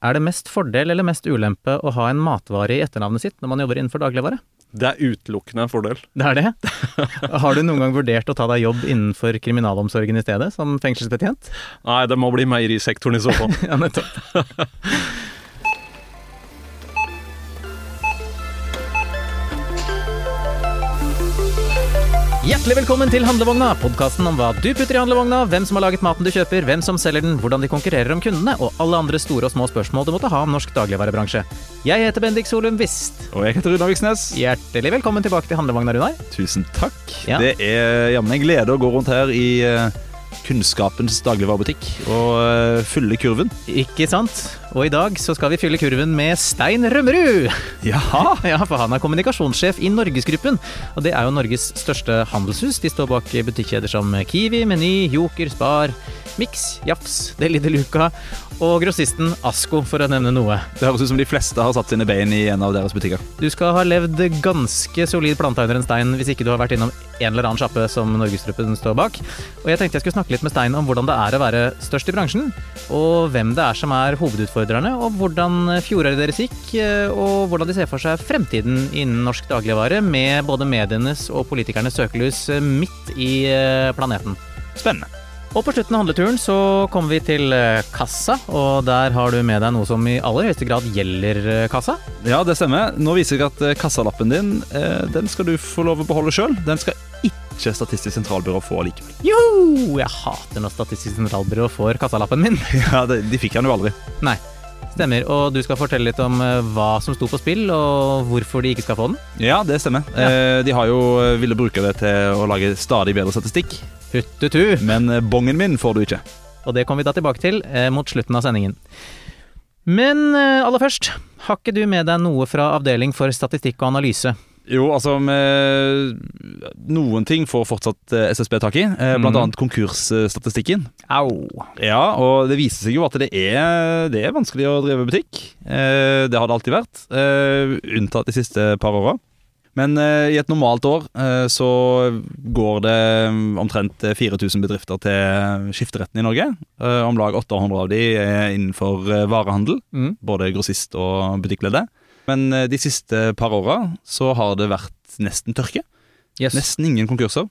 Er det mest fordel eller mest ulempe å ha en matvare i etternavnet sitt når man jobber innenfor dagligvare? Det er utelukkende en fordel. Det er det? Har du noen gang vurdert å ta deg jobb innenfor kriminalomsorgen i stedet, som fengselsbetjent? Nei, det må bli meierisektoren i så fall. ja, nettopp. Hjertelig velkommen til Handlevogna, podkasten om hva du putter i handlevogna, hvem som har laget maten du kjøper, hvem som selger den, hvordan de konkurrerer om kundene, og alle andre store og små spørsmål du måtte ha om norsk dagligvarebransje. Jeg heter Bendik Solum Wist. Og jeg heter Runar Viksnes. Hjertelig velkommen tilbake til Handlevogna, Runar. Tusen takk. Ja. Det er jammen en glede å gå rundt her i eh, kunnskapens dagligvarebutikk og eh, fylle kurven. Ikke sant? Og i dag så skal vi fylle kurven med Stein Rømmerud. Jaha! Ja, for han er kommunikasjonssjef i Norgesgruppen. Og det er jo Norges største handelshus. De står bak butikkjeder som Kiwi, Meny, Joker, Spar, Mix, Jafs, Deli de Luca og grossisten Asko, for å nevne noe. Det høres ut som de fleste har satt sine bein i en av deres butikker. Du skal ha levd ganske solid planta under en stein hvis ikke du har vært innom en eller annen sjappe som Norgesgruppen står bak. Og jeg tenkte jeg skulle snakke litt med Stein om hvordan det er å være størst i bransjen, og hvem det er som er hovedutfordrerne, og hvordan fjoråret deres gikk, og hvordan de ser for seg fremtiden innen norsk dagligvare med både medienes og politikernes søkelys midt i eh, planeten. Spennende. Og på slutten av handleturen så kommer vi til eh, kassa, og der har du med deg noe som i aller høyeste grad gjelder eh, kassa. Ja, det stemmer. Nå viser jeg at eh, kassalappen din den skal du få lov å beholde sjøl. Den skal ikke Statistisk sentralbyrå få likevel. Jo, jeg hater når Statistisk sentralbyrå får kassalappen min. Ja, De fikk den jo aldri. Nei, stemmer. Og du skal fortelle litt om hva som sto på spill, og hvorfor de ikke skal få den. Ja, det stemmer. Ja. de har jo villet ville bruke det til å lage stadig bedre statistikk, Huttetu! men eh, bongen min får du ikke. Og det kommer vi da tilbake til eh, mot slutten av sendingen. Men eh, aller først, har ikke du med deg noe fra avdeling for statistikk og analyse? Jo, altså med Noen ting får fortsatt eh, SSB tak i, eh, blant Mhm. annet konkursstatistikken. Au! Ja, og det viser seg jo at det er, det er vanskelig å drive butikk. Det har det alltid vært, unntatt de siste par åra. Men eh, i et normalt år eh, så går det mm, omtrent 4000 bedrifter til skifteretten i Norge. Eh, om lag 800 av de er innenfor eh, varehandel, Mm. både grossist og butikkleddet. Men eh, de siste par åra så har det vært nesten tørke. Yes. Nesten ingen konkurser.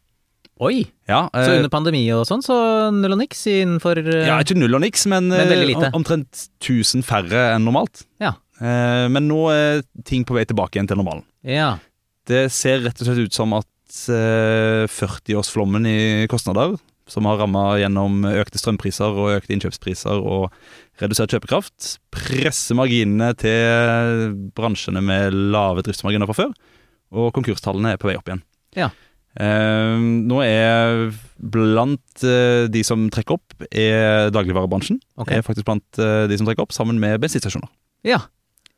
Oi! Ja, Så eh, under pandemi og sånn, så null og niks innenfor eh, Ja, ikke null og niks, men, Men eh, omtrent 1000 færre enn normalt. Ja. Eh, Men nå er ting på vei tilbake igjen til normalen. ja. Det ser rett og slett ut som at eh, 40-årsflommen i kostnader, som har ramma gjennom økte strømpriser og økte innkjøpspriser og redusert kjøpekraft, presser marginene til bransjene med lave driftsmarginer fra før, og konkurstallene er på vei opp igjen. Ja. Eh, nå er blant eh, de som trekker opp, er dagligvarebransjen. Okay. Er faktisk blant eh, de som trekker opp, sammen med bensinstasjoner. ja.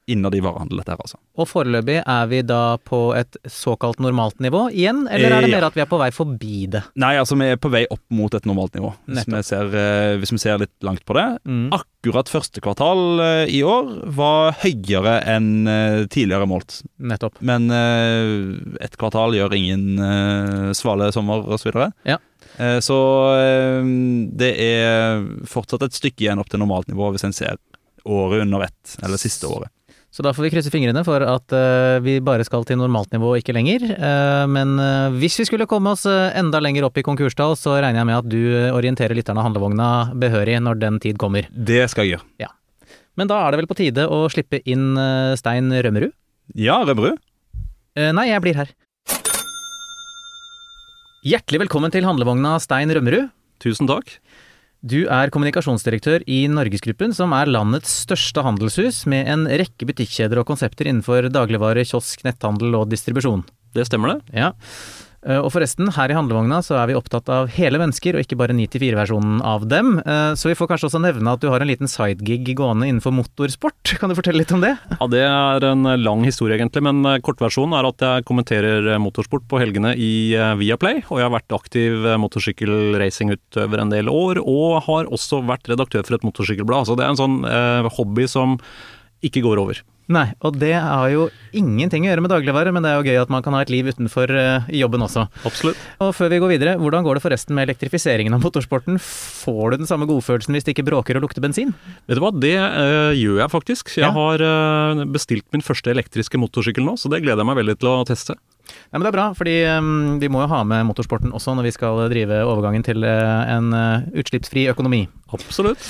Innad i varehandelen dette her, altså. Og foreløpig er vi da på et såkalt normalt nivå igjen, eller er det Eh, mer at vi er på vei forbi det? Nei, altså vi er på vei opp mot et normalt nivå, hvis vi, ser, eh, hvis vi ser litt langt på det. Mm. Akkurat første kvartal eh, i år var høyere enn tidligere målt. Nettopp. Men et kvartal gjør ingen svale sommer osv. Ja. Så det er fortsatt et stykke igjen opp til normalt nivå hvis en ser året under ett, eller siste året. Så da får vi krysse fingrene for at uh, vi bare skal til normalt nivå, ikke lenger. Uh, men uh, hvis vi skulle komme oss enda lenger opp i konkurstall, så regner jeg med at du orienterer lytterne av handlevogna behørig når den tid kommer. Det skal jeg gjøre. Ja. Men da er det vel på tide å slippe inn Stein Rømmerud? Ja, Rømmerud. Nei, jeg blir her. Hjertelig velkommen til handlevogna, Stein Rømmerud. Tusen takk. Du er kommunikasjonsdirektør i Norgesgruppen, som er landets største handelshus med en rekke butikkjeder og konsepter innenfor dagligvare, kiosk, netthandel og distribusjon. Det stemmer det. Ja. Eh, Og forresten, her i handlevogna så er vi opptatt av hele mennesker, og ikke bare 9-4-versjonen av dem. Eh, Så vi får kanskje også nevne at du har en liten sidegig gående innenfor motorsport. Kan du fortelle litt om det? Ja, Det er en lang historie, egentlig, men eh, kortversjonen er at jeg kommenterer motorsport på helgene i Viaplay. Og jeg har vært aktiv motorsykkelracingutøver en del år, og har også vært redaktør for et motorsykkelblad. Så det er en sånn hobby som ikke går over. Nei, og det har jo ingenting å gjøre med dagligvare, men det er jo gøy at man kan ha et liv utenfor uh, jobben også. Absolutt. Og før vi går videre, hvordan går det forresten med elektrifiseringen av motorsporten? Får du den samme godfølelsen hvis det ikke bråker og lukter bensin? Vet du hva, det uh, gjør jeg faktisk. Jeg Ja. har uh, bestilt min første elektriske motorsykkel nå, så det gleder jeg meg veldig til å teste. Ja, men Det er bra, fordi um, vi må jo ha med motorsporten også når vi skal drive overgangen til uh, en uh, utslippsfri økonomi. Absolutt.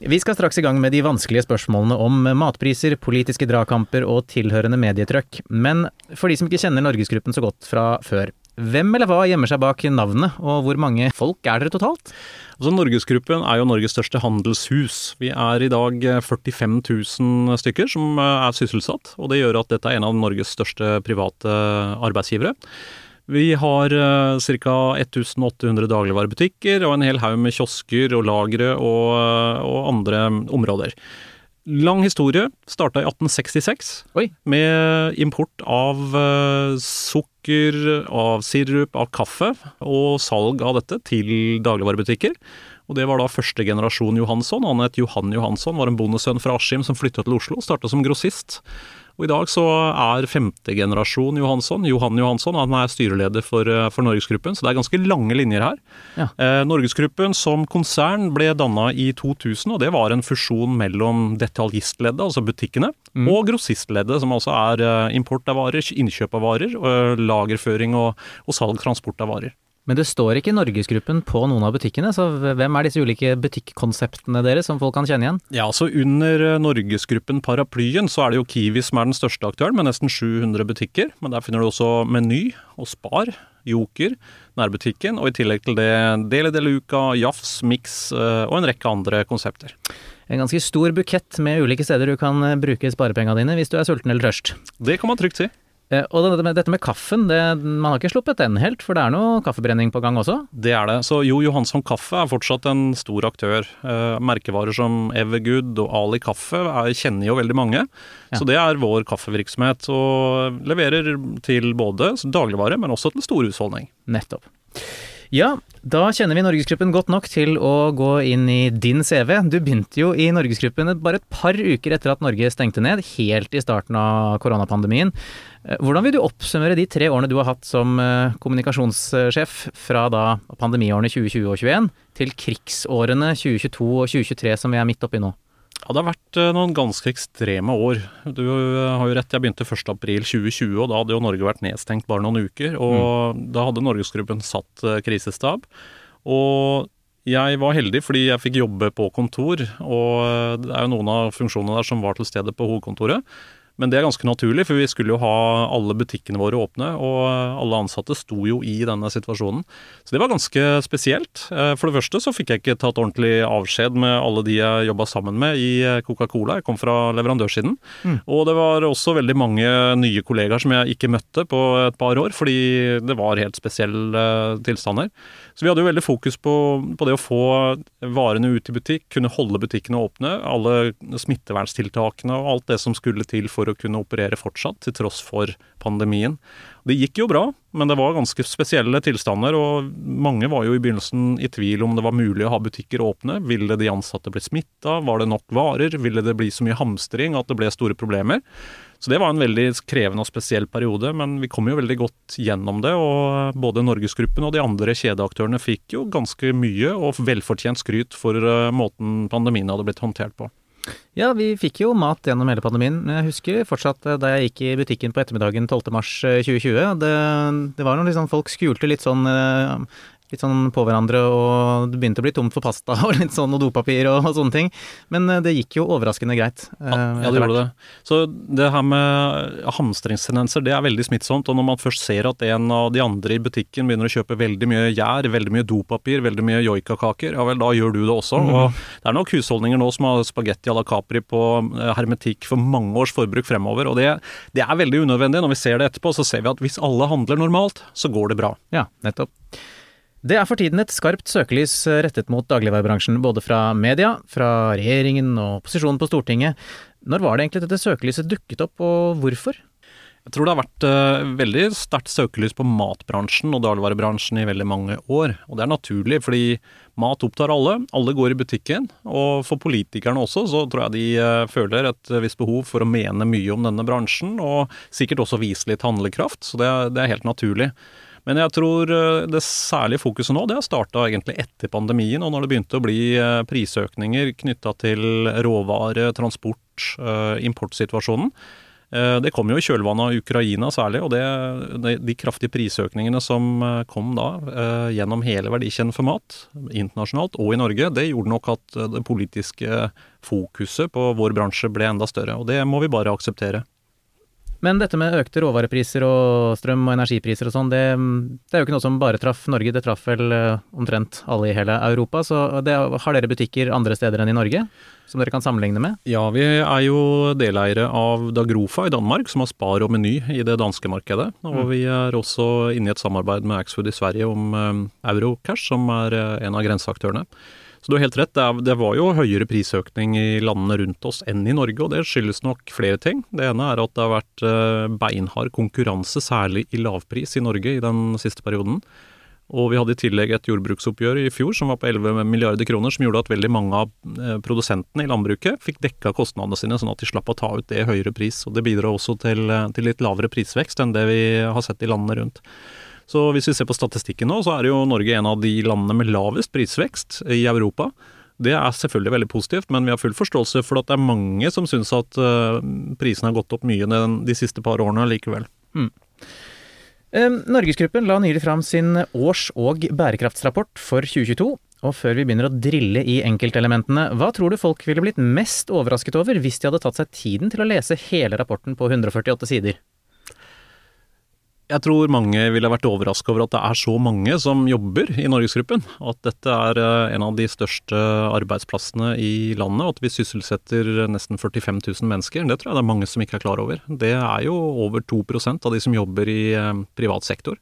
Vi skal straks i gang med de vanskelige spørsmålene om matpriser, politiske dragkamper og tilhørende medietrøkk. Men for de som ikke kjenner Norgesgruppen så godt fra før, hvem eller hva gjemmer seg bak navnet, og hvor mange folk er dere totalt? Altså, Norgesgruppen er jo Norges største handelshus. Vi er i dag eh, 45 000 stykker som eh, er sysselsatt, og det gjør at dette er en av Norges største private arbeidsgivere. Vi har ca. 1800 dagligvarebutikker og en hel haug med kiosker og lagre og, eh, og andre områder. Lang historie. Starta i 1866 Oi. med import av eh, sukker, av sirup, av kaffe og salg av dette til dagligvarebutikker. Og Det var da første generasjon Johansson. Han het Johan Johansson, var en bondesønn fra Askim som flytta til Oslo, starta som grossist. Og I dag så er femte generasjon Johansson, Johan Johansson, han er styreleder for, eh, for Norgesgruppen, så det er ganske lange linjer her. Ja. Eh, Norgesgruppen som konsern ble danna i 2000, og det var en fusjon mellom detaljistleddet, altså butikkene, Mm. og grossistleddet, som altså er eh, import av varer, innkjøp av varer, eh, lagerføring og, og salg, transport av varer. Men det står ikke Norgesgruppen på noen av butikkene, så hvem er disse ulike butikkonseptene deres som folk kan kjenne igjen? Ja, så Under eh, Norgesgruppen Paraplyen så er det jo Kiwi som er den største aktøren, med nesten 700 butikker. Men der finner du også Meny og Spar, Joker, nærbutikken, og i tillegg til det Deli de Luca, Jafs, Mix eh, og en rekke andre konsepter. En ganske stor bukett med ulike steder du kan eh, bruke sparepengene dine hvis du er sulten eller tørst. Det kan man trygt si. Eh, Og dette med, dette med kaffen, det, man har ikke sluppet den helt, for det er noe kaffebrenning på gang også? Det er det. Så Jo Johansson Kaffe er fortsatt en stor aktør. Eh, merkevarer som Evergood og Ali Kaffe er, kjenner jo veldig mange. Ja. Så det er vår kaffevirksomhet, og leverer til både dagligvare, men også til stor husholdning. Nettopp. Ja, da kjenner vi Norgesgruppen godt nok til å gå inn i din CV. Du begynte jo i Norgesgruppen bare et par uker etter at Norge stengte ned, helt i starten av koronapandemien. Eh, Hvordan vil du oppsummere de tre årene du har hatt som eh, kommunikasjonssjef fra da pandemiårene 2020 og 2021 til krigsårene 2022 og 2023 som vi er midt oppi nå? Ja, det har vært eh, noen ganske ekstreme år. Du eh, har jo rett, jeg begynte 1.4.2020, og da hadde jo Norge vært nedstengt bare noen uker. Og da hadde Norgesgruppen satt eh, krisestab. Og jeg var heldig fordi jeg fikk jobbe på kontor, og det er jo noen av funksjonene der som var til stede på hovedkontoret. Men det er ganske naturlig, for vi skulle jo ha alle butikkene våre åpne, og alle ansatte sto jo i denne situasjonen. Så det var ganske spesielt. Eh, For det første så fikk jeg ikke tatt ordentlig avskjed med alle de jeg jobba sammen med i eh, Coca-Cola. Jeg kom fra leverandørsiden. Mm. Og det var også veldig mange nye kollegaer som jeg ikke møtte på et par år, fordi det var helt spesielle eh, tilstander. Så vi hadde jo veldig fokus på, på det å få varene ut i butikk, kunne holde butikkene åpne, alle smittevernstiltakene og alt det som skulle til for å kunne operere fortsatt, til tross for pandemien. Det gikk jo bra, men det var ganske spesielle tilstander, og mange var jo i begynnelsen i tvil om det var mulig å ha butikker åpne. Ville de ansatte bli smitta? Var det nok varer? Ville det bli så mye hamstring at det ble store problemer? Så det var en veldig krevende og spesiell periode, men vi kom jo veldig godt gjennom det. Og både Norgesgruppen og de andre kjedeaktørene fikk jo ganske mye og velfortjent skryt for eh, måten pandemien hadde blitt håndtert på. Ja, vi fikk jo mat gjennom hele pandemien. Men Jeg husker fortsatt eh, da jeg gikk i butikken på ettermiddagen 12. mars eh, 2020. Det, det var noe sånn folk skulte litt sånn eh, Litt sånn på hverandre, og det begynte å bli tomt for pasta og litt sånn og dopapir og, og sånne ting. Men eh, det gikk jo overraskende greit. eh, Ja, det gjorde det. Så det her med hamstringstendenser, det er veldig smittsomt. Og når man først ser at en av de andre i butikken begynner å kjøpe veldig mye gjær, veldig mye dopapir, veldig mye joikakaker, ja vel, da gjør du det også. Mm. Og det er nok husholdninger nå som har spagetti à la Capri på eh, hermetikk for mange års forbruk fremover. Og det, det er veldig unødvendig. Når vi ser det etterpå, så ser vi at hvis alle handler normalt, så går det bra. Ja, nettopp. Det er for tiden et skarpt søkelys eh, rettet mot dagligvarebransjen, både fra media, fra regjeringen og opposisjonen på Stortinget. Når var det egentlig dette søkelyset dukket opp, og hvorfor? Jeg tror det har vært uh, veldig sterkt søkelys på matbransjen og dagligvarebransjen i veldig mange år. Og det er naturlig, fordi mat opptar alle. Alle går i butikken. Og for politikerne også, så tror jeg de uh, føler et visst behov for å mene mye om denne bransjen, og sikkert også vise litt handlekraft. Så det er helt naturlig. Men jeg tror uh, det særlige fokuset nå, det har starta egentlig etter pandemien, og når det begynte å bli prisøkninger knytta til råvare, transport, importsituasjonen. Eh, det kom jo i kjølvannet av Ukraina særlig, og det, de kraftige prisøkningene som eh, kom da eh, gjennom hele verdikjeden for mat, internasjonalt og i Norge, det gjorde nok at det politiske fokuset på vår bransje ble enda større. Og det må vi bare akseptere. Men dette med økte råvarepriser og strøm og energipriser og sånn, det, det, er jo ikke noe som bare traff Norge, det traff vel omtrent alle i hele Europa. Så det, har dere butikker andre steder enn i Norge? som dere kan sammenligne med? Ja, vi er jo deleiere av Dagrofa i Danmark, som har Spar og Meny i det danske markedet. Og mm. vi er også inne i et samarbeid med Axfood i Sverige om um, Eurocash, som er uh, en av grenseaktørene. Så du har helt rett, det, var jo høyere prisøkning i landene rundt oss enn i Norge, og det skyldes nok flere ting. Det ene er at det har vært uh, beinhard konkurranse, særlig i lavpris i Norge i den siste perioden. Og vi hadde i tillegg et jordbruksoppgjør i fjor som var på 11 milliarder kroner, som gjorde at veldig mange av eh, produsentene i landbruket fikk dekka kostnadene sine, sånn at de slapp å ta ut det høyere pris. Og det bidrar også til, eh, til litt lavere prisvekst enn det vi har sett i landene rundt. Så hvis vi ser på statistikken nå, så er jo Norge en av de landene med lavest prisvekst i Europa. Det er selvfølgelig veldig positivt, men vi har full forståelse for at det er mange som syns at uh, prisene har gått opp mye de siste par årene likevel. Mm. Norgesgruppen la nylig fram sin års- og bærekraftsrapport for 2022. Og før vi begynner å drille i enkeltelementene, hva tror du folk ville blitt mest overrasket over hvis de hadde tatt seg tiden til å lese hele rapporten på 148 sider? Jeg tror mange ville vært overraska over at det er så mange som jobber i Norgesgruppen. At dette er eh, en av de største arbeidsplassene i landet, og at vi sysselsetter nesten 45 000 mennesker. Det tror jeg det er mange som ikke er klar over. Det er jo over 2% av de som jobber i eh, privat sektor.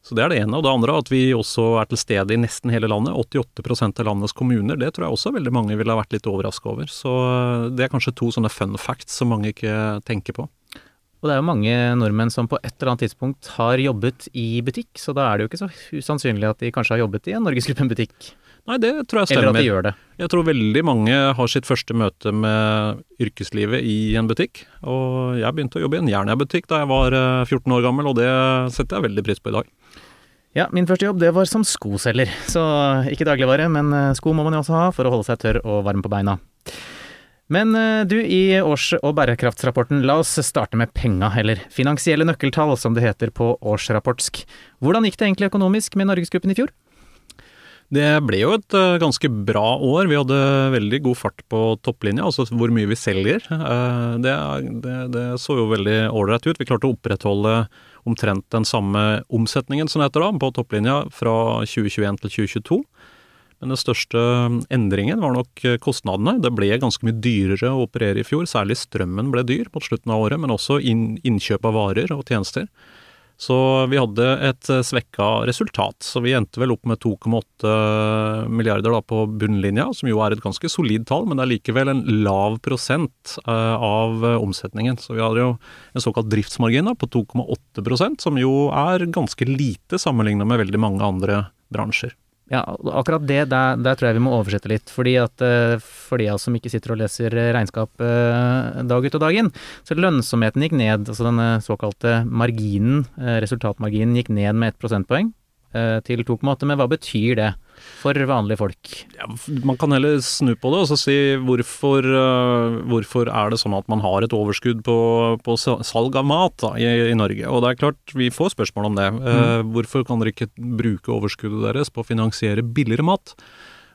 Så det er det ene. Og det andre at vi også er til stede i nesten hele landet. 88% av landets kommuner. Det tror jeg også veldig mange ville vært litt overraska over. Så eh, det er kanskje to sånne fun facts som mange ikke tenker på. Og det er jo mange nordmenn som på et eller annet tidspunkt har jobbet i butikk, så da er det jo ikke så usannsynlig at de kanskje har jobbet i en Norgesgruppen-butikk. Nei, det tror jeg stemmer. Eller at de gjør det. Jeg tror veldig mange har sitt første møte med yrkeslivet i en butikk. Og jeg begynte å jobbe i en Jernia-butikk da jeg var 14 eh, år gammel, og det setter jeg veldig pris på i dag. Ja, min første jobb det var som skoselger, så ikke dagligvare, men eh, sko må man jo også ha for å holde seg tørr og varm på beina. Men eh, du, i års- og bærekraftsrapporten, la oss starte med penga, eller finansielle nøkkeltall som det heter på årsrapportsk. Hvordan gikk det egentlig økonomisk med Norgesgruppen i fjor? Det ble jo et uh, ganske bra år. Vi hadde veldig god fart på topplinja, altså hvor mye vi selger. Uh, det, det, det, så jo veldig ålreit ut. Vi klarte å opprettholde omtrent den samme omsetningen som det heter da, på topplinja fra 2021 til 2022. Men den største endringen var nok eh, kostnadene. Det ble ganske mye dyrere å operere i fjor. Særlig strømmen ble dyr mot slutten av året, men også innkjøp av varer og tjenester. Så vi hadde et eh, svekka resultat. Så vi endte vel opp med 2,8 milliarder da på bunnlinja, som jo er et ganske solid tall, men det er likevel en lav prosent eh, av omsetningen. Så vi hadde jo en såkalt driftsmargin da, på 2,8% som jo er ganske lite sammenlignet med veldig mange andre bransjer. Ja, akkurat det, der, der, tror jeg vi må oversette litt. Fordi at uh, for de av oss som ikke sitter og leser regnskap uh, dag ut og dag inn, så lønnsomheten gikk ned. Altså denne såkalte marginen, resultatmarginen, gikk ned med ett prosentpoeng til 2,8. Men hva betyr det? For vanlige folk? Ja, man kan heller snu på det og si hvorfor, uh, hvorfor, er det sånn at man har et overskudd på, på salg av mat da, i, i, Norge? Og det er klart, vi får spørsmål om det. Uh, hvorfor kan dere ikke bruke overskuddet deres på å finansiere billigere mat?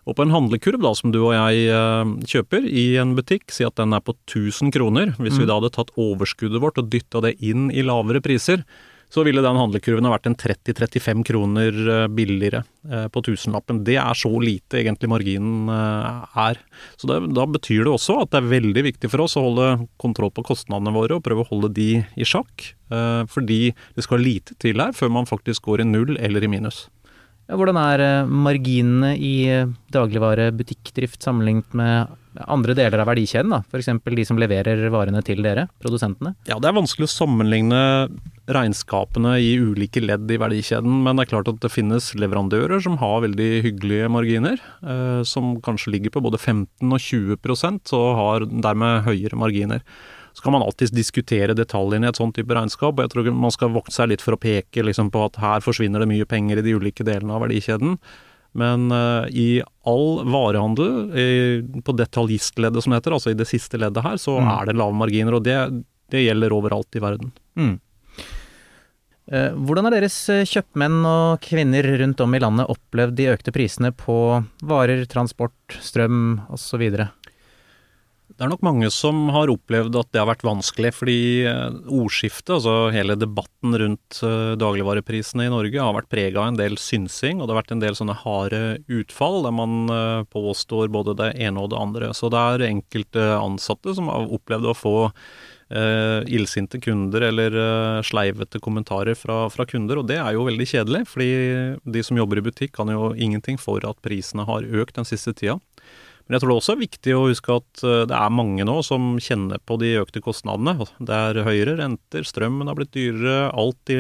Og på en handlekurv da, som du og jeg uh, kjøper i en butikk, si at den er på 1000 kroner. Hvis mm. vi da hadde tatt overskuddet vårt og dytta det inn i lavere priser, så ville den handlekurven ha vært en 30-35 kroner eh, billigere eh, på tusenlappen. Det er så lite egentlig marginen eh, er. Så det, Da betyr det også at det er veldig viktig for oss å holde kontroll på kostnadene våre og prøve å holde de i sjakk. Fordi det skal lite til her før man faktisk går i null eller i minus. Hvordan er eh, marginene i dagligvarebutikkdrift sammenlignet med andre deler av verdikjeden, da? F.eks. de som leverer varene til dere, produsentene? Ja, Det er vanskelig å sammenligne regnskapene i ulike ledd i verdikjeden, men det er klart at det finnes leverandører som har veldig hyggelige marginer, eh, som kanskje ligger på både 15 og 20% og har dermed høyere marginer. Så kan man alltids diskutere detaljene i et sånt type regnskap, og jeg tror man skal vokte seg litt for å peke liksom, på at her forsvinner det mye penger i de ulike delene av verdikjeden. Men uh, i all varehandel, i, på detaljistleddet som det heter, altså i det siste leddet her, så mm. er det lave marginer. Og det, det gjelder overalt i verden. Mm. Uh, hvordan har deres eh, kjøpmenn og kvinner rundt om i landet opplevd de økte prisene på varer, transport, strøm osv.? Det er nok mange som har opplevd at det har vært vanskelig, fordi eh, ordskiftet, altså hele debatten rundt eh, dagligvareprisene i Norge, har vært prega av en del synsing, og det har vært en del sånne harde utfall der man eh, påstår både det ene og det andre. Så det er enkelte ansatte som har opplevd å få eh, illsinte kunder eller eh, sleivete kommentarer fra, fra, kunder, og det er jo veldig kjedelig. Fordi de som jobber i butikk kan jo ingenting for at prisene har økt den siste tida. Men jeg tror det også er viktig å huske at eh, det er mange nå som kjenner på de økte kostnadene. Det er høyere renter, strømmen har blitt dyrere, alt i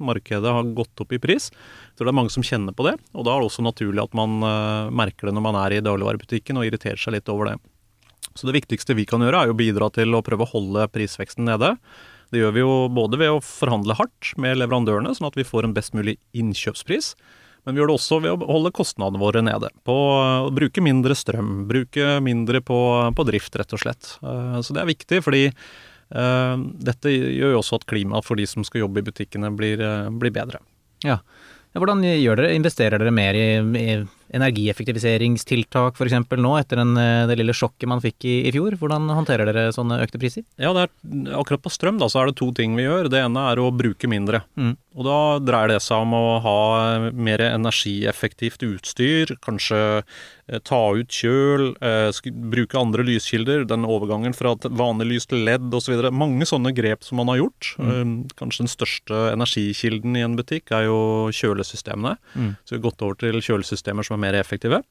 markedet har gått opp i pris. Jeg tror det er mange som kjenner på det, og da er det også naturlig at man eh, merker det når man er i dagligvarebutikken og irriterer seg litt over det. Så det viktigste vi kan gjøre er å bidra til å prøve å holde prisveksten nede. Det gjør vi jo både ved å forhandle hardt med leverandørene, sånn at vi får en best mulig innkjøpspris. Men vi gjør det også ved å holde kostnadene våre nede. På å bruke mindre strøm, bruke mindre på, på drift, rett og slett. Eh, så det er viktig, fordi uh, dette gjør jo også at klimaet for de som skal jobbe i butikkene, blir, uh, blir bedre. Ja. Hvordan gjør dere? Investerer dere mer i, i energieffektiviseringstiltak f.eks. nå, etter den, eh, det lille sjokket man fikk i, i, fjor? Hvordan håndterer dere sånne økte priser? Ja, er, Akkurat på strøm da, så er det to ting vi gjør. Det ene er å bruke mindre. Mm. Og Da dreier det seg om å ha mer energieffektivt utstyr. Kanskje eh, ta ut kjøl, eh, bruke andre lyskilder. Den overgangen fra vanlig lys til ledd osv. Så Mange sånne grep som man har gjort. Mm. Kanskje den største energikilden i en butikk er jo kjølesystemene. Mm. Så vi har gått over til kjølesystemer som er mer effektive.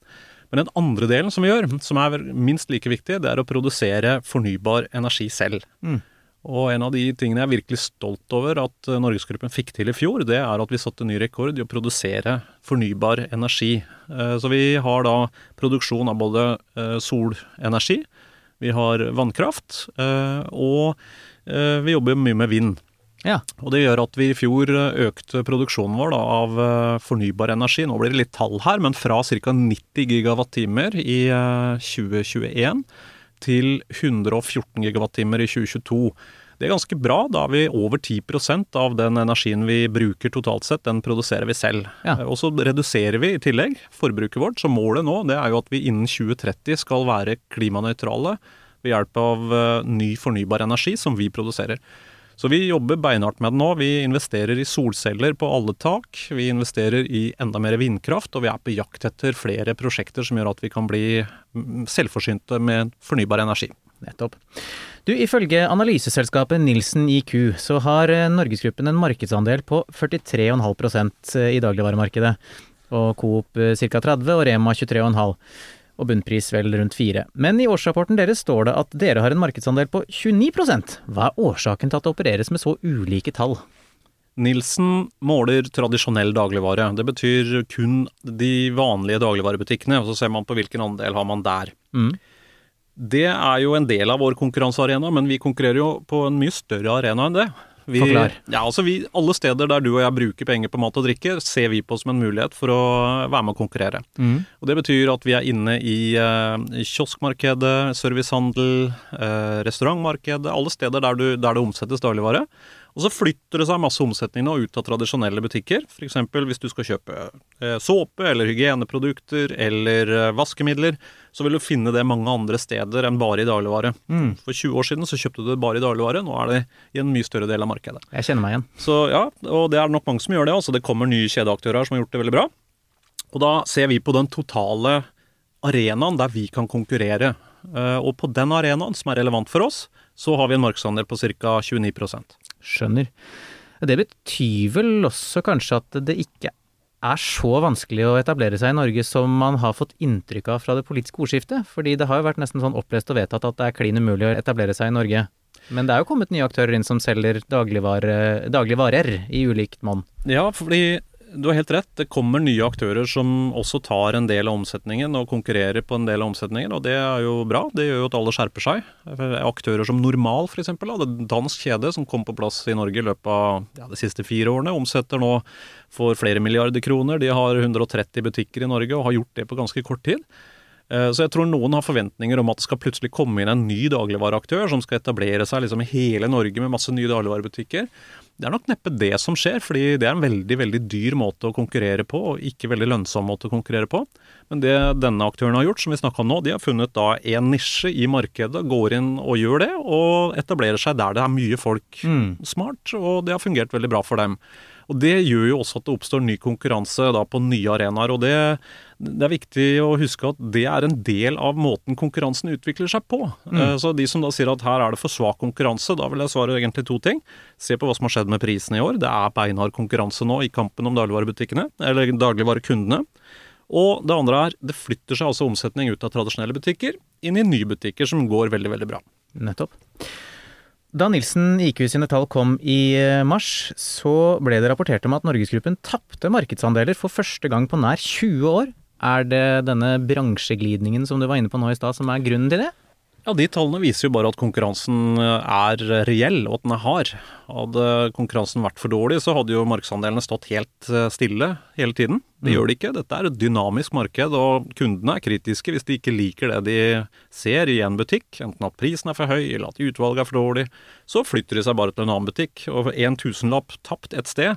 Men den andre delen som vi gjør, som er minst like viktig, det er å produsere fornybar energi selv. Mm. Og en av de tingene jeg er virkelig stolt over at eh, Norgesgruppen fikk til i fjor, det er at vi satte ny rekord i å produsere fornybar energi. Eh, så vi har da produksjon av både eh, solenergi, vi har vannkraft, og vi jobber mye med vind. Ja. Og Det gjør at vi i fjor økte produksjonen vår da, av fornybar energi. Nå blir det litt tall her, men fra ca. 90 gigawattimer i 2021 til 114 gigawattimer i 2022. Det er ganske bra. Da er vi over 10% av den energien vi bruker totalt sett, den produserer vi selv. Ja. Og så reduserer vi i tillegg forbruket vårt. Så målet nå det er jo at vi innen 2030 skal være klimanøytrale ved hjelp av eh, ny fornybar energi som vi produserer. Så vi jobber beinhardt med det nå. Vi investerer i solceller på alle tak. Vi investerer i enda mer vindkraft, og vi er på jakt etter flere prosjekter som gjør at vi kan bli selvforsynte med fornybar energi. Nettopp. Du, Ifølge analyseselskapet Nilsen IQ så har eh, Norgesgruppen en markedsandel på 43,5 eh, i dagligvaremarkedet. Og Coop eh, ca. 30 og Rema 23,5 og bunnpris vel rundt 4. Men i årsrapporten deres står det at dere har en markedsandel på 29 Hva er årsaken til at det opereres med så ulike tall? Nilsen måler tradisjonell dagligvare. Det betyr kun de vanlige dagligvarebutikkene, og så ser man på hvilken andel har man der. Mm. Det er jo en del av vår konkurransearena, men vi konkurrerer jo på en mye større arena enn det. Vi. Ja, altså vi, alle steder der du og jeg bruker penger på mat og drikke, ser vi på som en mulighet for å være med å konkurrere. Mm. Og Det betyr at vi er inne i uh, kioskmarkedet, servicehandel, uh, restaurantmarkedet, alle steder der, du, der det omsettes dagligvare. Og så flytter det seg masse omsetning nå ut av tradisjonelle butikker. F.eks. hvis du skal kjøpe eh, såpe eller hygieneprodukter eller eh, vaskemidler, så vil du finne det mange andre steder enn bare i dagligvare. Mm. For 20 år siden så kjøpte du det bare i dagligvare, nå er det i en mye større del av markedet. Jeg kjenner meg igjen. Så ja, og det er nok mange som gjør det. Altså det kommer nye kjedeaktører som har gjort det veldig bra. Og da ser vi på den totale arenaen der vi kan konkurrere. Eh, og på den arenaen som er relevant for oss, så har vi en markedsandel på ca. 29% Skjønner. Det betyr vel også kanskje at det ikke er så vanskelig å etablere seg i Norge som man har fått inntrykk av fra det politiske ordskiftet? Fordi det har jo vært nesten sånn opplest og vedtatt at det er klin umulig å etablere seg i Norge. Men det er jo kommet nye aktører inn som selger dagligvarer, dagligvarer i ulikt monn. Ja, fordi du har helt rett. Det kommer nye aktører som også tar en del av omsetningen og konkurrerer på en del av omsetningen, og det er jo bra. Det gjør jo at alle skjerper seg. Aktører som Normal f.eks., en dansk kjede som kom på plass i Norge i løpet av ja, de siste fire årene, omsetter nå for flere milliarder kroner. De har 130 butikker i Norge og har gjort det på ganske kort tid. Eh, så jeg tror noen har forventninger om at det skal plutselig komme inn en ny dagligvareaktør som skal etablere seg liksom i hele Norge med masse nye dagligvarebutikker. Det er nok neppe det som skjer, fordi det er en veldig veldig dyr måte å konkurrere på, og ikke veldig lønnsom måte å konkurrere på. Men det denne aktøren har gjort, som vi snakka om nå, de har funnet da en nisje i markedet, går inn og gjør det, og etablerer seg der det er mye folk. Mm. Smart, og det har fungert veldig bra for dem. Og Det gjør jo også at det oppstår ny konkurranse da på nye arenaer. og det, det, er viktig å huske at det er en del av måten konkurransen utvikler seg på. Mm. Uh, så De som da sier at her er det for svak konkurranse, da vil jeg svare egentlig to ting. Se på hva som har skjedd med prisene i år. Det er beinhard konkurranse nå i kampen om dagligvarebutikkene, eller dagligvarekundene. Og det andre er, det flytter seg altså omsetning ut av tradisjonelle butikker inn i nye butikker som går veldig, veldig bra. Nettopp. Da Nilsen IQ sine tall kom i eh, mars, så ble det rapportert om at Norgesgruppen tapte markedsandeler for første gang på nær 20 år. Er det denne bransjeglidningen som du var inne på nå i stad som er grunnen til det? Ja, De tallene viser jo bare at konkurransen er reell, og at den er hard. Hadde konkurransen vært for dårlig, så hadde jo markedsandelene stått helt eh, stille hele tiden. Det mm. gjør de ikke. Dette er et dynamisk marked, og kundene er kritiske hvis de ikke liker det de ser i en butikk, enten at prisen er for høy eller at utvalget er for dårlig. Så flytter de seg bare til en annen butikk, og en tusenlapp tapt et sted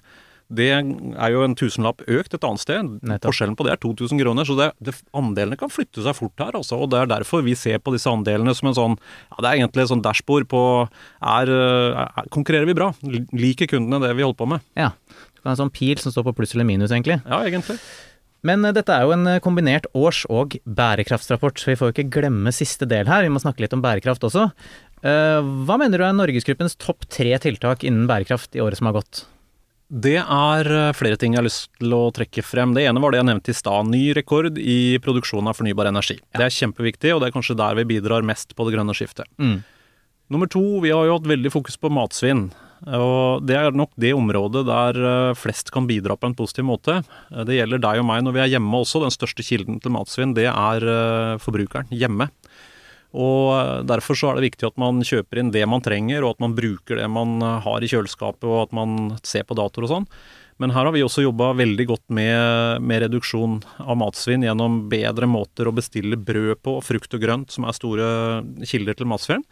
det er jo en tusenlapp økt et annet sted. Nettopp. Forskjellen på det er 2000 kroner. Så det, det, andelene kan flytte seg fort her, altså. Og det er derfor vi ser på disse andelene som en sånn Ja, det er egentlig et sånn dashbord på er, er, Konkurrerer vi bra? Liker kundene det vi holder på med? Ja. Du kan ha en sånn pil som står på pluss eller minus, egentlig. Ja, egentlig. Men uh, dette er jo en uh, kombinert års- og bærekraftsrapport, så vi får jo ikke glemme siste del her. Vi må snakke litt om bærekraft også. Uh, hva mener du er Norgesgruppens topp tre tiltak innen bærekraft i året som har gått? Det er eh, flere ting jeg har lyst til å trekke frem. Det ene var det jeg nevnte i stad. Ny rekord i produksjon av fornybar energi. Ja. Det er kjempeviktig, og det er kanskje der vi bidrar mest på det grønne skiftet. Mm. Nummer to, vi har jo hatt veldig fokus på matsvinn. Og det er nok det området der eh, flest kan bidra på en positiv måte. Eh, det gjelder deg og meg når vi er hjemme også. Den største kilden til matsvinn, det er forbrukeren hjemme. Og eh, Derfor så er det viktig at man kjøper inn det man trenger, og at man bruker det man eh, har i kjøleskapet, og at man ser på datoer og sånn. Men her har vi også jobba veldig godt med, med, reduksjon av matsvinn gjennom bedre måter å bestille brød på, frukt og grønt, som er store kilder til matsvinn.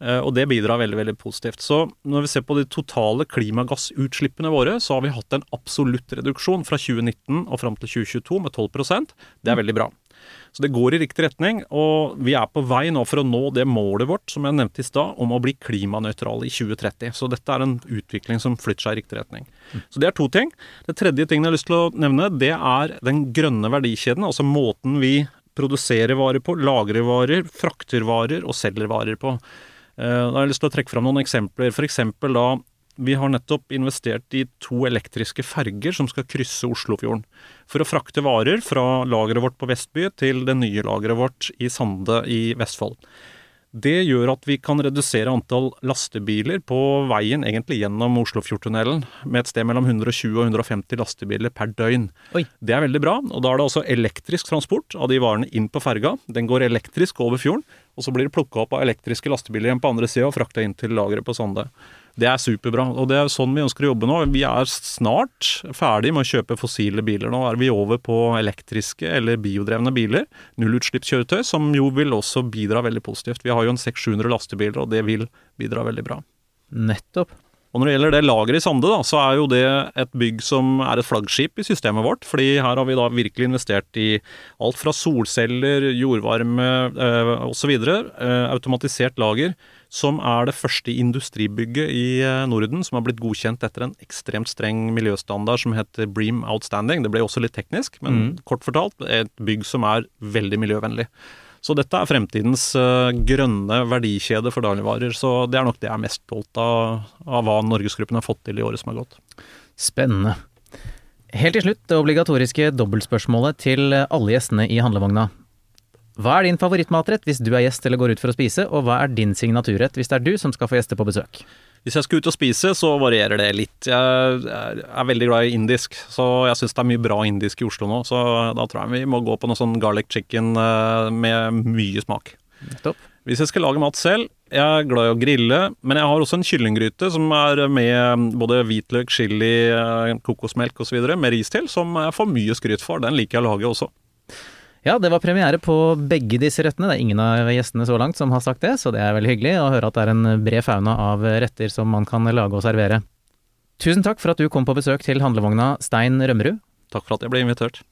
Eh, og det bidrar veldig veldig positivt. Så når vi ser på de totale klimagassutslippene våre, så har vi hatt en absolutt reduksjon fra 2019 og fram til 2022 med 12% Det er veldig bra. Så det går i riktig retning, og vi er på vei nå for å nå det målet vårt som jeg nevnte i stad, om å bli klimanøytrale i 2030. Så dette er en utvikling som flytter seg i riktig retning. Så det er to ting. Det tredje tingen jeg har lyst til å nevne, det er den grønne verdikjeden, altså måten vi produserer varer på, lagrer varer, frakter varer og selger varer på. Eh, da har jeg lyst til å trekke fram noen eksempler. F.eks. da vi har nettopp investert i to elektriske ferger som skal krysse Oslofjorden. For å frakte varer fra lageret vårt på Vestby til det nye lageret vårt i Sande i Vestfold. Det gjør at vi kan redusere antall lastebiler på veien egentlig gjennom Oslofjordtunnelen med et sted mellom 120 og 150 lastebiler per døgn. Oi. Det er veldig bra. og Da er det også elektrisk transport av de varene inn på ferga. Den går elektrisk over fjorden, og så blir det plukka opp av elektriske lastebiler igjen på andre sida og frakta inn til lageret på Sande. Det er superbra. Og det er sånn vi ønsker å jobbe nå. Vi er snart ferdig med å kjøpe fossile biler. Nå er vi over på elektriske eller biodrevne biler. Nullutslippskjøretøy, som jo vil også bidra veldig positivt. Vi har jo en 600-700 lastebiler, og det vil bidra veldig bra. Nettopp. Og Når det gjelder det lageret i Sande, da, så er jo det et bygg som er et flaggskip i systemet vårt. fordi her har vi da virkelig investert i alt fra solceller, jordvarme eh, osv. Eh, automatisert lager som er det første industribygget i eh, Norden som har blitt godkjent etter en ekstremt streng miljøstandard som heter Bream Outstanding. Det ble også litt teknisk, men mm. kort fortalt et bygg som er veldig miljøvennlig. Så dette er fremtidens uh, grønne verdikjede for dagligvarer. Så det er nok det jeg er mest stolt av, av hva Norgesgruppen har fått til i året som har gått. Spennende. Helt til slutt det obligatoriske dobbeltspørsmålet til alle gjestene i handlevogna. Hva er din favorittmatrett hvis du er gjest eller går ut for å spise, og hva er din signaturrett hvis det er du som skal få gjester på besøk? Hvis jeg skal ut og spise, så varierer det litt. Jeg er veldig glad i indisk, så jeg syns det er mye bra indisk i Oslo nå. Så da tror jeg vi må gå på noe sånn garlic chicken eh, med mye smak. Nettopp. Hvis jeg skal lage mat selv, jeg er glad i å grille, men jeg har også en kyllinggryte som er med både hvitløk, chili, eh, kokosmelk osv. med ris til, som jeg får mye skryt for. Den liker jeg å lage også. Ja, det var premiere på begge disse rettene. Det er ingen av gjestene så langt som har sagt det, så det er veldig hyggelig å høre at det er en bred fauna av retter som man kan lage og servere. Tusen takk for at du kom på besøk til handlevogna, Stein Rømmerud. Takk for at jeg ble invitert.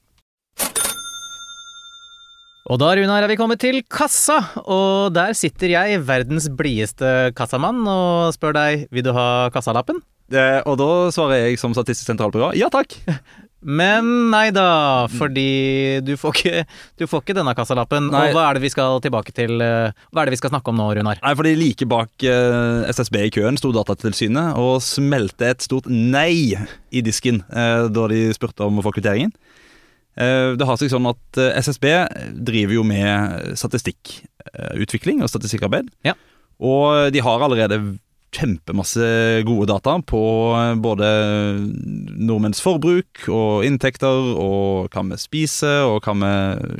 Og da, Runar, er vi kommet til kassa, og der sitter jeg, verdens blideste kassamann, og spør deg, vil du ha kassalappen? Det, og da svarer jeg som Statistisk sentralbyrå ja takk. Men nei da, fordi du får ikke, du får ikke denne kassalappen. Nei. Og hva er det vi skal tilbake til eh, Hva er det vi skal snakke om nå, Runar? Nei, fordi like bak eh, SSB i køen sto Datatilsynet og smelte et stort nei i disken eh, da de spurte om å få kvitteringen. Eh, det har seg sånn at SSB driver jo med statistikkutvikling og statistikkarbeid. Ja. Og de har allerede kjempemasse gode data på eh, både nordmenns forbruk og inntekter, og hva vi spiser, og vi,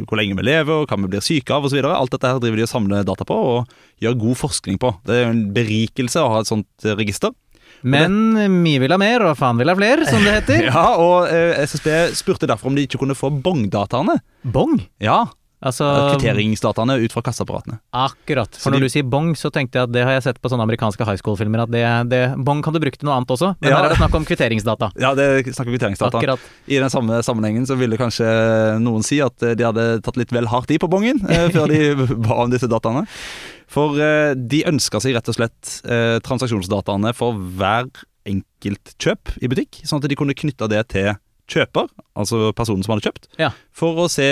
hvor lenge vi lever, og hva vi blir syke av osv. Alt dette her driver de og samler data på og gjør god forskning på. Det er en berikelse å ha et sånt eh, register. Men vi vil ha mer, og faen vil ha flere, som det heter. Ja, og eh, SSB spurte derfor om de ikke kunne få bongdataene. Bong? Ja, Altså kvitteringsdataene ut fra kassaapparatene. Akkurat. Så For når de- du sier bong, så tenkte jeg at det har jeg sett på sånne amerikanske high school-filmer, at det, det, bong kan du bruke til noe annet også, men Ja. her er det snakk om kvitteringsdata. Ja, det snakker kvitteringsdata. Akkurat. I den samme sammenhengen så ville kanskje noen si at eh, de hadde tatt litt vel hardt i på bongen eh, før de ba om disse dataene. For eh, de ønska seg rett og slett eh, transaksjonsdataene for hver enkelt kjøp i butikk, sånn at de kunne knytte det til kjøper, altså personen som hadde kjøpt, Ja. for å se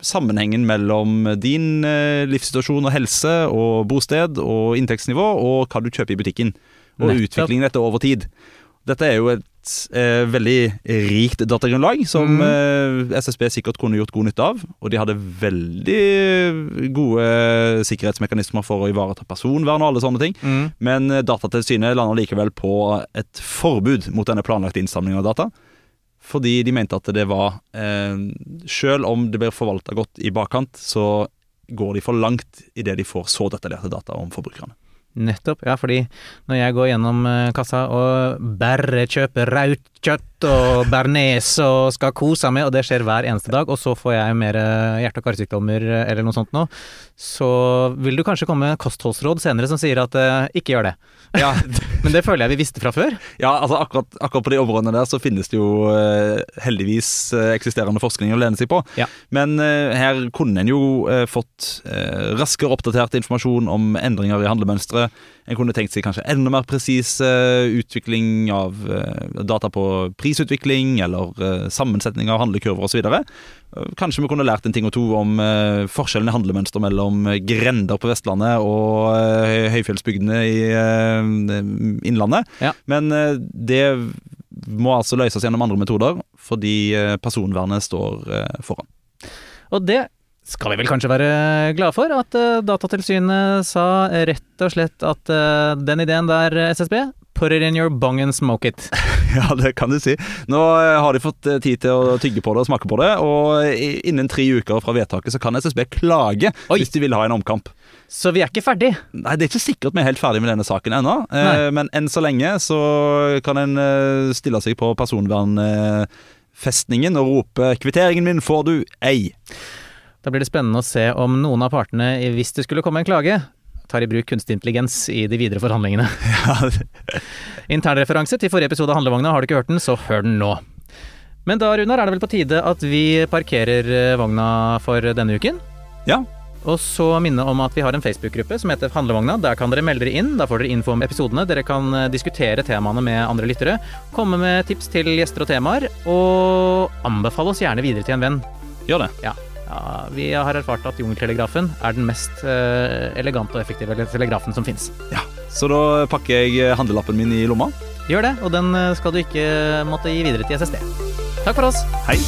sammenhengen mellom din eh, livssituasjon og helse og bosted og inntektsnivå og hva du kjøper i butikken, og Nettopp. utviklingen dette over tid. Dette er jo et eh, veldig rikt datagrunnlag som mm. eh, SSB sikkert kunne gjort god nytte av. Og de hadde veldig gode sikkerhetsmekanismer for å ivareta personvern og alle sånne ting. Mm. Men eh, Datatilsynet lander likevel på et forbud mot denne planlagte innsamlingen av data. Fordi de mente at det var eh, Selv om det blir forvalta godt i bakkant, så går de for langt i det de får så detaljerte data om forbrukerne. Nettopp. Ja, fordi når jeg går gjennom eh, kassa og bare kjøper raut kjøtt og bearnés og skal kose meg, og det skjer hver eneste dag, og så får jeg mer eh, hjerte- og karsykdommer eh, eller noe sånt nå, så vil du kanskje komme med kostholdsråd senere som sier at eh, ikke gjør det. Ja, Men det føler jeg vi visste fra før. ja altså akkurat, akkurat på de områdene der så finnes det jo eh, heldigvis eh, eksisterende forskning å lene seg på. Ja. Men eh, her kunne en jo eh, fått eh, raskere oppdatert informasjon om endringer i handlemønstre. En kunne tenkt seg kanskje enda mer presis eh, utvikling av eh, data på prisutvikling, eller eh, sammensetning av handlekurver osv. Kanskje vi kunne lært en ting og to om forskjellen i handlemønster mellom grender på Vestlandet og høyfjellsbygdene i Innlandet. Ja. Men det må altså løses gjennom andre metoder, fordi personvernet står foran. Og det skal vi vel kanskje være glade for, at eh, Datatilsynet sa rett og slett at eh, den ideen der, eh, SSB, put it in your bong and smoke it. Ja, det kan du si. Nå har de fått tid til å tygge på det og smake på det, og innen tre uker fra vedtaket så kan SSB klage Oi. hvis de vil ha en omkamp. Så vi er ikke ferdig. Nei, Det er ikke sikkert vi er helt ferdig med denne saken ennå, eh, men enn så lenge så kan en stille seg på personvernfestningen og rope 'kvitteringen min får du ei'. Da blir det spennende å se om noen av partene, hvis det skulle komme en klage, tar i bruk kunstig intelligens i de videre forhandlingene. Ja, Internreferanse til forrige episode av Handlevogna, har du ikke hørt den, så hør den nå. Men da, Runar, er det vel på tide at vi parkerer eh, vogna for denne uken? Ja. Og så minne om at vi har en Facebook-gruppe som heter Handlevogna. Der kan dere melde dere inn. Da får dere info om episodene. Dere kan eh, diskutere temaene med andre lyttere. Komme med tips til gjester og temaer. Og anbefale oss gjerne videre til en venn. Gjør det. Ja, vi har erfart at Jungeltelegrafen er den mest eh, elegante og effektive telegrafen som fins. Ja. Så da pakker jeg handlelappen min i lomma. Gjør det, og den eh, skal du ikke måtte gi videre til SSD. Takk for oss. Hei.